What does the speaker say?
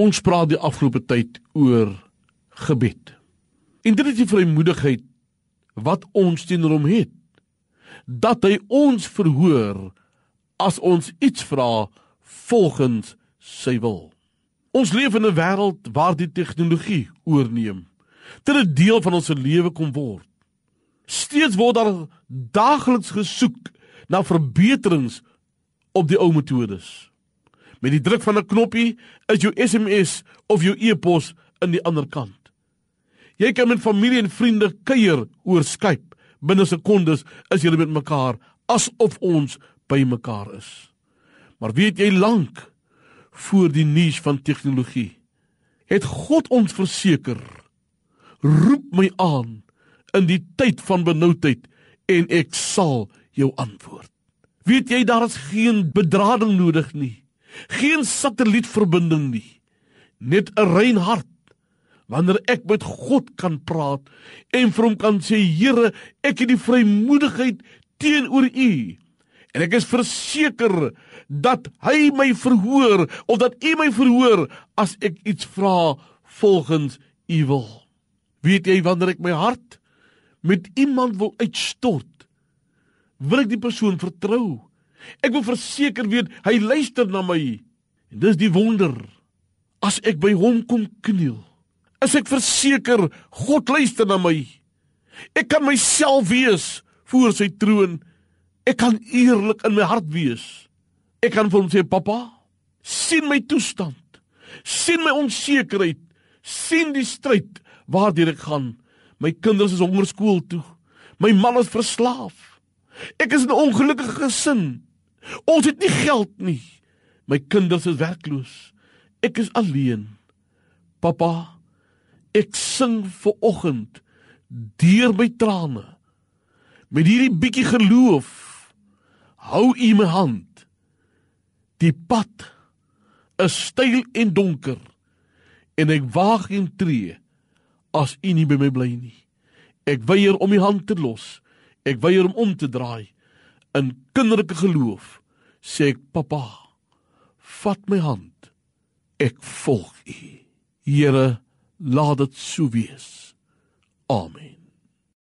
Ons praat die afgelope tyd oor gebed. En dit is die vrymoedigheid wat ons teenoor hom het dat hy ons verhoor as ons iets vra volgens sy wil. Ons leef in 'n wêreld waar die tegnologie oorneem. Dit 'n deel van ons lewe kom word. Steeds word daar daagliks gesoek na verbeterings op die ou metodes. Met die druk van 'n knoppie is jou SMS of jou e-pos in die ander kant. Jy kan met familie en vriende kuier oor Skype. Binne sekondes is julle met mekaar asof ons by mekaar is. Maar weet jy lank voor die nuus van tegnologie het God ons verseker roep my aan in die tyd van benoudheid en ek sal jou antwoord. Weet jy daar is geen bedrading nodig nie. Geen satellietverbinding nie. Net 'n rein hart. Wanneer ek met God kan praat en vir hom kan sê Here, ek het die vrymoedigheid teenoor U. En ek is verseker dat hy my verhoor of dat U my verhoor as ek iets vra volgens U wil. Weet jy wanneer ek my hart met iemand wil uitstort, wil ek die persoon vertrou. Ek wil verseker weet hy luister na my. En dis die wonder. As ek by hom kom kniel, is ek verseker God luister na my. Ek kan myself wees voor sy troon. Ek kan eerlik in my hart wees. Ek kan vir hom sê, "Pappa, sien my toestand. sien my onsekerheid. sien die stryd waardeur ek gaan. My kinders is hongerskool toe. My man is verslaaf." Ek is 'n ongelukkige gesin. Ons het nie geld nie. My kinders is werkloos. Ek is alleen. Pappa, ek sing ver oggend deur my trane. Met hierdie bietjie geloof hou u my hand. Die pad is styl en donker en ek waag geen tree as u nie by my bly nie. Ek weier om u hand te los. Ek weier om om te draai in kinderlike geloof. Sê ek, "Pappa, vat my hand. Ek volg U." Here, laat dit so wees. Amen.